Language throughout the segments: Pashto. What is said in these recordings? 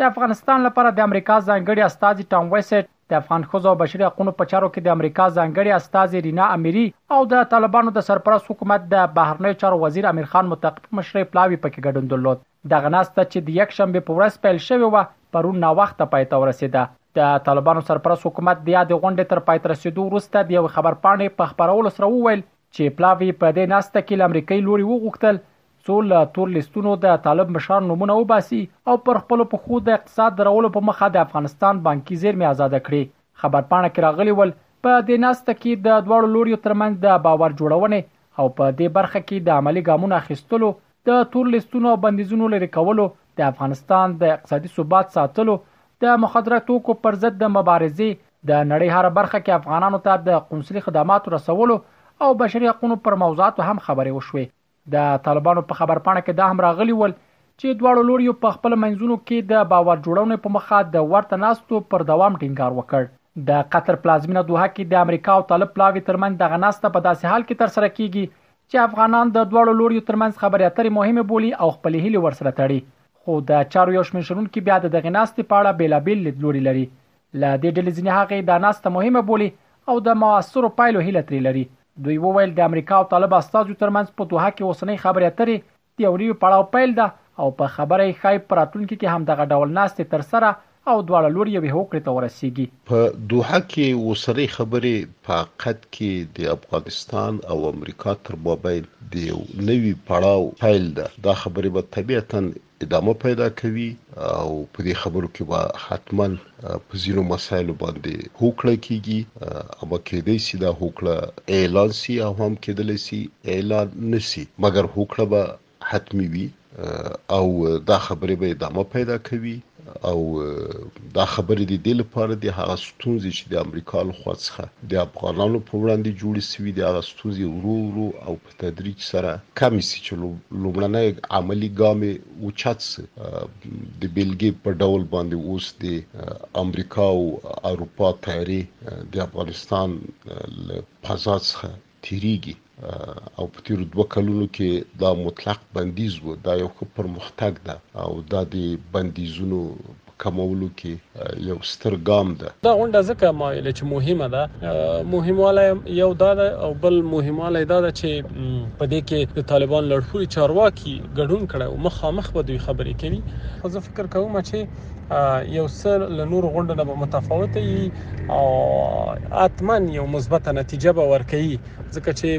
د افغانستان لپاره د امریکا ځانګړي استازي ټام ویسټ، د افغان ښځو او بشري حقونو په چارو کې د امریکا ځانګړې استازې رینا امیري او د طالبانو د سرپرست حکومت د بهرنیو چارو وزیر امیر خان متقي په مشرۍ پلاوي پکې ګډون درلود. دغه ناسته چې د یکشنبې په ورځ پیل شوې وه، پرون ناوخته پای ته ورسېده. د طالبانو سرپرست حکومت د یادې غونډې تر پای ته رسېدو وروسته د یوې خبرپاڼې په خپرولو سره وویل، چې پلاوي په دې ناسته کې له امریکایي لوري وغوښتل څو له تور لیستونو د طالب مشرانو نومونه وباسي او پر خپلو پښو د اقتصاد درولو په مخه د افغانستان بانکي زیرمې آزاده کړي خبرپاڼه کې راغلي ول په دې ناسته کې د دواړو لوریو ترمنځ د باور جوړونې او په دې برخه کې د عملي ګامونو اخیستلو د تور لیستونو او بندیزونو لرې کولو، د افغانستان د اقتصادي ثبات ساتلو، د مخدره توکو پر ضد د مبارزې، د نړۍ هره برخه کې افغانانو ته د قونسلي خدماتو رسولو او بشري حقونو پر موضوعاتو هم خبرې وشوې. د طالبانو په خبرپاڼه کې دا هم راغلي ول، چې دواړو لوریو په خپل منځونو کې د باور جوړونې په موخه د ورته ناستو پر دوام ټینګار وکړ. د قطر پلازمینه دوحه کې د امریکا او طالب پلاوي ترمنځ دغه ناسته په داسې حال کې ترسره کیږي، چې افغانان د دواړو لوریو ترمنځ خبرې اترې مهمې بولي او خپلې هیلې ورسره تړي، خو د چارو یو شمېر شنونکي بیا د دغې ناستې په اړه بېلابېل لیدلوري لري. له دې ډلې ځینې هغه دا ناسته مهمه بولي او د موثرو پایلو هیله ترې لري. دوی وویل، د امریکا او طالب استازیو ترمنځ په دوحه کې اوسنۍ خبرې اترې د وریو پړاو پیل ده او په خبره یې ښايي په راتلونکي کې همدغه ډول ناستې ترسره او دواړه لوري یوې هوکړې ته ورسېږي. په دوحه کې اوسنۍ خبرې په حقیقت کې د افغانستان او امریکا تر مابین د یو نوي پړاو پیل ده. دا خبرې به طبیعتاً ادامه پیدا کوي او په دې خبرو کې به حتماً په ځینو مسایلو باندې هوکړه کیږي اما کېدای سي دا هوکړه اعلان سي او هم کېدلی سي اعلان نسی مګر هوکړه به حتمی وي او دا خبرې به ادامه پیدا کوي او دا خبرې د دې لپاره د هغه ستونزې چې د امریکا له خوا څخه د افغانانو په وړاندې جوړې سوي د هغه ستونزې ورو ورو او په تدریج سره کمې سي چې لومړنی عملی ګام یې اوچت سي. د بیلګې په ډول باندې اوس د امریکا او اروپا طیارې د افغانستان له فضا څخه تیریږي او په تیرو دوه کلونو کې دا مطلق بندیز و دا یو ښه پرمختګ ده او دا د بندیزونو کمولو کې یو ستر ګام ده. دا غونډه ځکه ما ویل چې مهمه ده، مهموالی یو دا ده او بل مهموالی دا ده چې په دې کې د طالبان لړپوړي چارواکي ګډون کړی او مخامخ به دوی خبرې کوي، خو زه فکر کوم چې یو څه له نورو غونډو نه به متفاوته وي او حتماً یو مثبته نتیجه به ورکوي. ځکه چې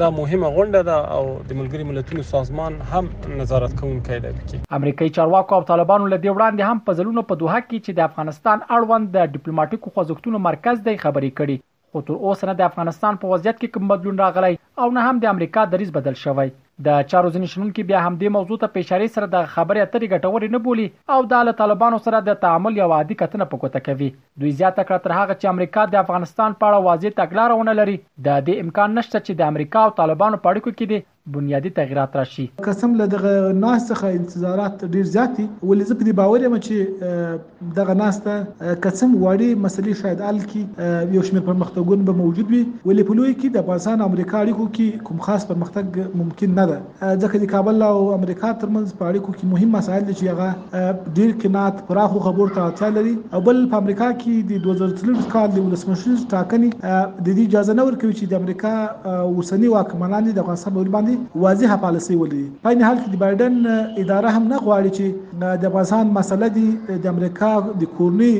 دا مهمه غونډه ده او د ملګری ملتونو سازمان هم نظارت کوونکی دی پکې امریکایي چارواکو او طالبانو له دې وړاندې هم په ځلونو په دوه کې چې د افغانستان اړوند د ډیپلوماټیکو خوځښتونو مرکز دی خبرې کړي خو تر اوسه نه د افغانستان په وضعیت کې کوم بدلون راغلی او نه هم د امریکا دریځ بدل شوی د چارو ځینې شنونکي بیا هم دې موضوع ته په اشارې سره د خبرې اترې ګټورې نه بولي او دا له طالبانو سره د تعامل یو عادي کتنه په ګوته کوي دوی زیاته کړه، تر هغه چې امریکا د افغانستان په اړه واضح تګلاره ونه لري، د دې امکان نشته چې د امریکا او طالبانو په اړیکو کې دې بنیادي تغیرات راشي. قسم له دغه ناست څخه انتظارات ډیر زیات دي ولې زه په دې باور یم چې دغه ناسته که څه هم واړې مسلې شاید حل کړي یو شمیر پرمختګون به موجود وي ولې په لوی کې د افغانستان او امریکا اړیکو کې کوم خاص پرمختګ ممکن نه ده. ځکه د کابل او امریکا ترمنځ په اړیکو کې مهم مسایل دي چې هغه ډیر قناعت پراخو خبرو ته اړتیا لري او بل په امریکا کې د 2023 کال د ولسمشریز ټاکنې د دې اجازه نه ورکوي چې د امریکا اوسنی واکمنان د افغانستان په باندې واضحه پالیسي ولري په ان حال کې د بایډن اداره هم نه غواړي چې د افغانستان مسله دي د امریکا د کورنی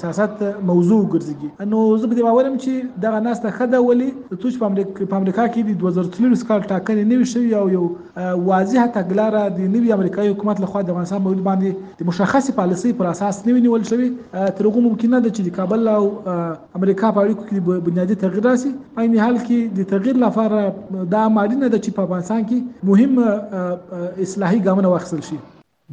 سیاست موضوع ګرځي نو زه به د باورم چې دغه ناسته خده ولي د توچ په امریکا کې د 2023 کال ټاکنې نوي شوي او یو واضح تګلاره د نوي امریکایي حکومت لخوا د افغانستان مورد باندې د مشخصې پالیسۍ پر اساس نوي نیول شوي تر هغه ممکنه ده چې د کابل او امریکا په اړیکو کې بنیادي تغییر راسي په عین حال کې د تغییر لپاره دا مالي نه ده چې په افغانستان کې مهم اصلاحي ګامونه واخیستل شي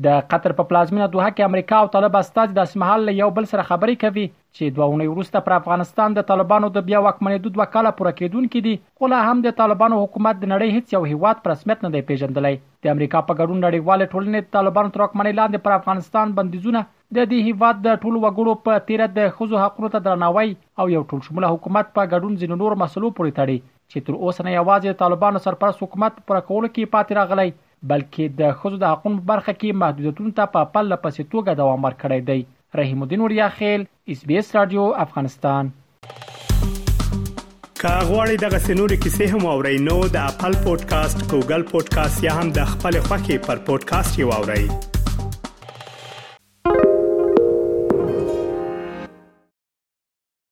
د قطر په پلازمینه دوحه کې امریکا او طالب استازي داسې مهال له یو بل سره خبرې کوي چې دوه اونۍ وروسته پر افغانستان د طالبانو د بیا واکمنېدو دوه کاله پوره کېدونکي دي، خو لا هم د طالبانو حکومت د نړۍ هېڅ یو هېواد په رسمیت نه دی پېژندلی. د امریکا په ګډون نړیوالې ټولنې د طالبانو تر واکمنۍ لاندې پر افغانستان بندیزونه، د دې هېواد د ټولو وګړو په تېره د ښځو حقونو ته درناوی او یو ټولشموله حکومت په ګډون ځینو نورو مسلو پورې تړي چې تر اوسه نه یوازې د طالبانو سرپرست حکومت په پوره کولو کې پاتې راغلی، بلکې د ښځو د حقونو په برخه کې محدودیتونو ته په پرله پسې توګه دوام ورکړی دی. رحیم الدین وړیا خیل، اس بي اس راډیو، افغانستان. که غواړئ دغه سنوري کیسې هم او رینو د خپل پودکاسټ ګوګل پودکاسټ یا هم د خپل خاكي پر پودکاسټ یو اورئ